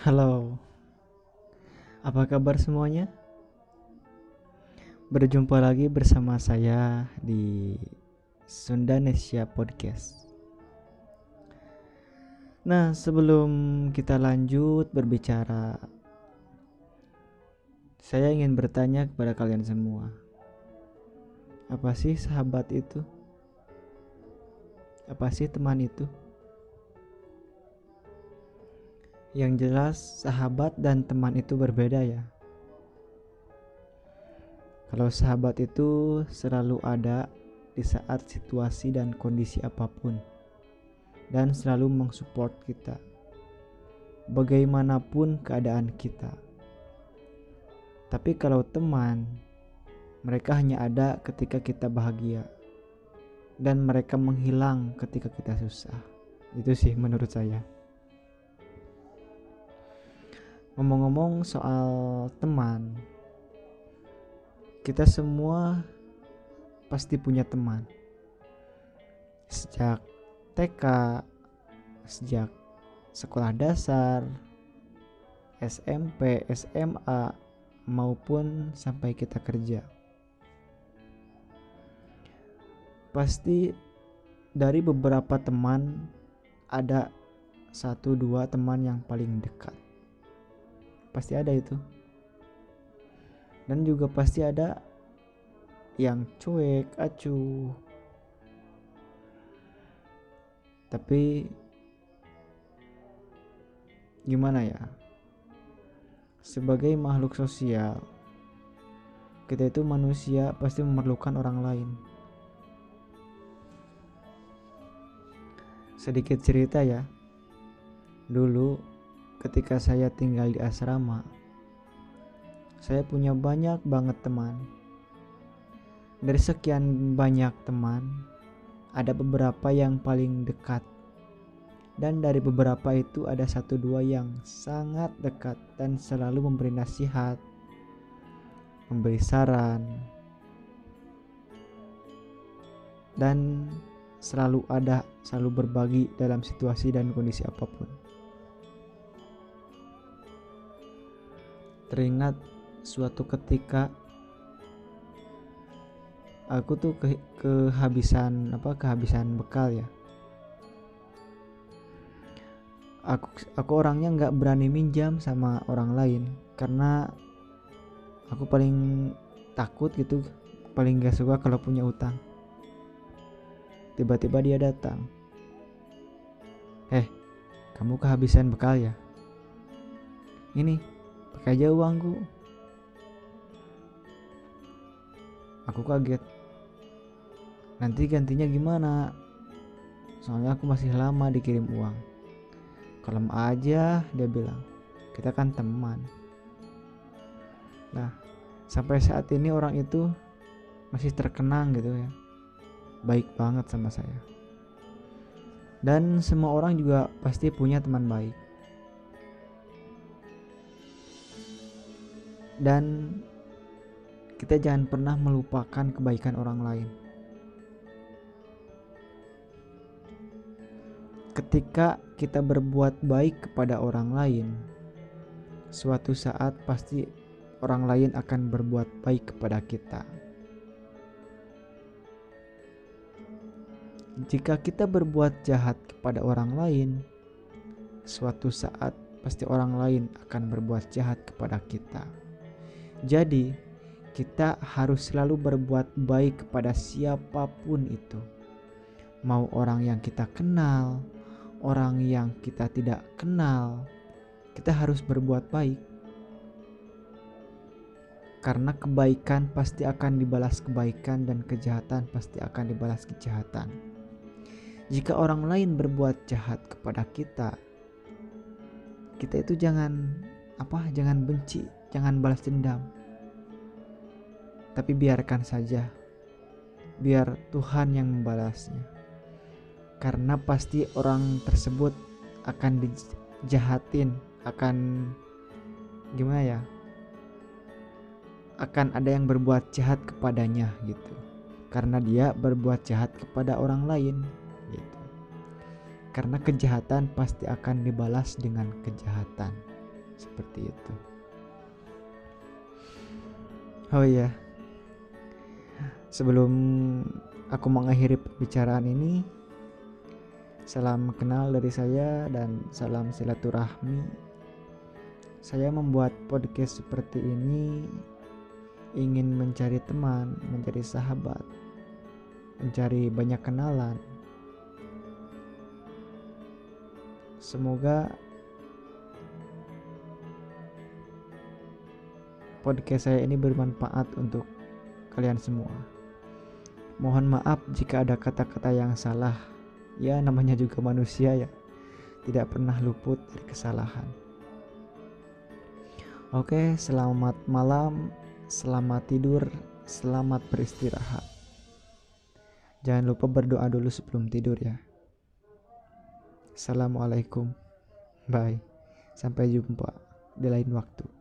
Halo, apa kabar semuanya? Berjumpa lagi bersama saya di Sundanesia Podcast. Nah, sebelum kita lanjut berbicara, saya ingin bertanya kepada kalian semua, apa sih sahabat itu? Apa sih teman itu? Yang jelas, sahabat dan teman itu berbeda, ya. Kalau sahabat itu selalu ada di saat situasi dan kondisi apa pun, dan selalu mensupport kita, bagaimanapun keadaan kita. Tapi kalau teman, mereka hanya ada ketika kita bahagia dan mereka menghilang ketika kita susah. Itu sih menurut saya. Ngomong-ngomong soal teman, kita semua pasti punya teman. Sejak TK, sejak sekolah dasar, SMP, SMA, maupun sampai kita kerja. pasti dari beberapa teman ada satu dua teman yang paling dekat pasti ada itu. Dan juga pasti ada yang cuek acuh. Tapi gimana ya? Sebagai makhluk sosial kita itu manusia pasti memerlukan orang lain. Sedikit cerita ya. Dulu ketika saya tinggal di asrama, saya punya banyak banget teman. Dari sekian banyak teman, ada beberapa yang paling dekat. Dan dari beberapa itu ada satu dua yang sangat dekat dan selalu memberi nasihat, memberi saran, dan selalu ada, selalu berbagi dalam situasi dan kondisi apa pun. Teringat suatu ketika aku tuh ke kehabisan apa kehabisan bekal ya. Aku aku orangnya nggak berani minjam sama orang lain karena aku paling takut gitu paling gak suka kalau punya utang Tiba-tiba dia datang. Eh, kamu kehabisan bekal ya? Ini, pakai aja uangku. Aku kaget. Nanti gantinya gimana? Soalnya aku masih lama dikirim uang. Kalem aja, dia bilang. Kita kan teman. Nah, sampai saat ini orang itu masih terkenang gitu ya baik banget sama saya. Dan semua orang juga pasti punya teman baik. Dan kita jangan pernah melupakan kebaikan orang lain. Ketika kita berbuat baik kepada orang lain, suatu saat pasti orang lain akan berbuat baik kepada kita. Jika kita berbuat jahat kepada orang lain, suatu saat pasti orang lain akan berbuat jahat kepada kita. Jadi, kita harus selalu berbuat baik kepada siapa pun itu, mau orang yang kita kenal, orang yang kita tidak kenal. Kita harus berbuat baik karena kebaikan pasti akan dibalas kebaikan, dan kejahatan pasti akan dibalas kejahatan. Jika orang lain berbuat jahat kepada kita, kita itu jangan apa? Jangan benci, jangan balas dendam. Tapi biarkan saja. Biar Tuhan yang membalasnya. Karena pasti orang tersebut akan dijahatin, akan gimana ya? Akan ada yang berbuat jahat kepadanya gitu. Karena dia berbuat jahat kepada orang lain karena kejahatan pasti akan dibalas dengan kejahatan. seperti itu oh iya. Sebelum aku mengakhiri pembicaraan ini salam kenal dari saya dan salam silaturahmi. Saya membuat podcast seperti ini ingin mencari teman mencari sahabat mencari banyak kenalan. Semoga podcast saya ini bermanfaat untuk kalian semua. Mohon maaf jika ada kata-kata yang salah. Ya, namanya juga manusia ya. Tidak pernah luput dari kesalahan. Oke, selamat malam, selamat tidur, selamat beristirahat. Jangan lupa berdoa dulu sebelum tidur ya. Assalamualaikum. Bye. Sampai jumpa di lain waktu.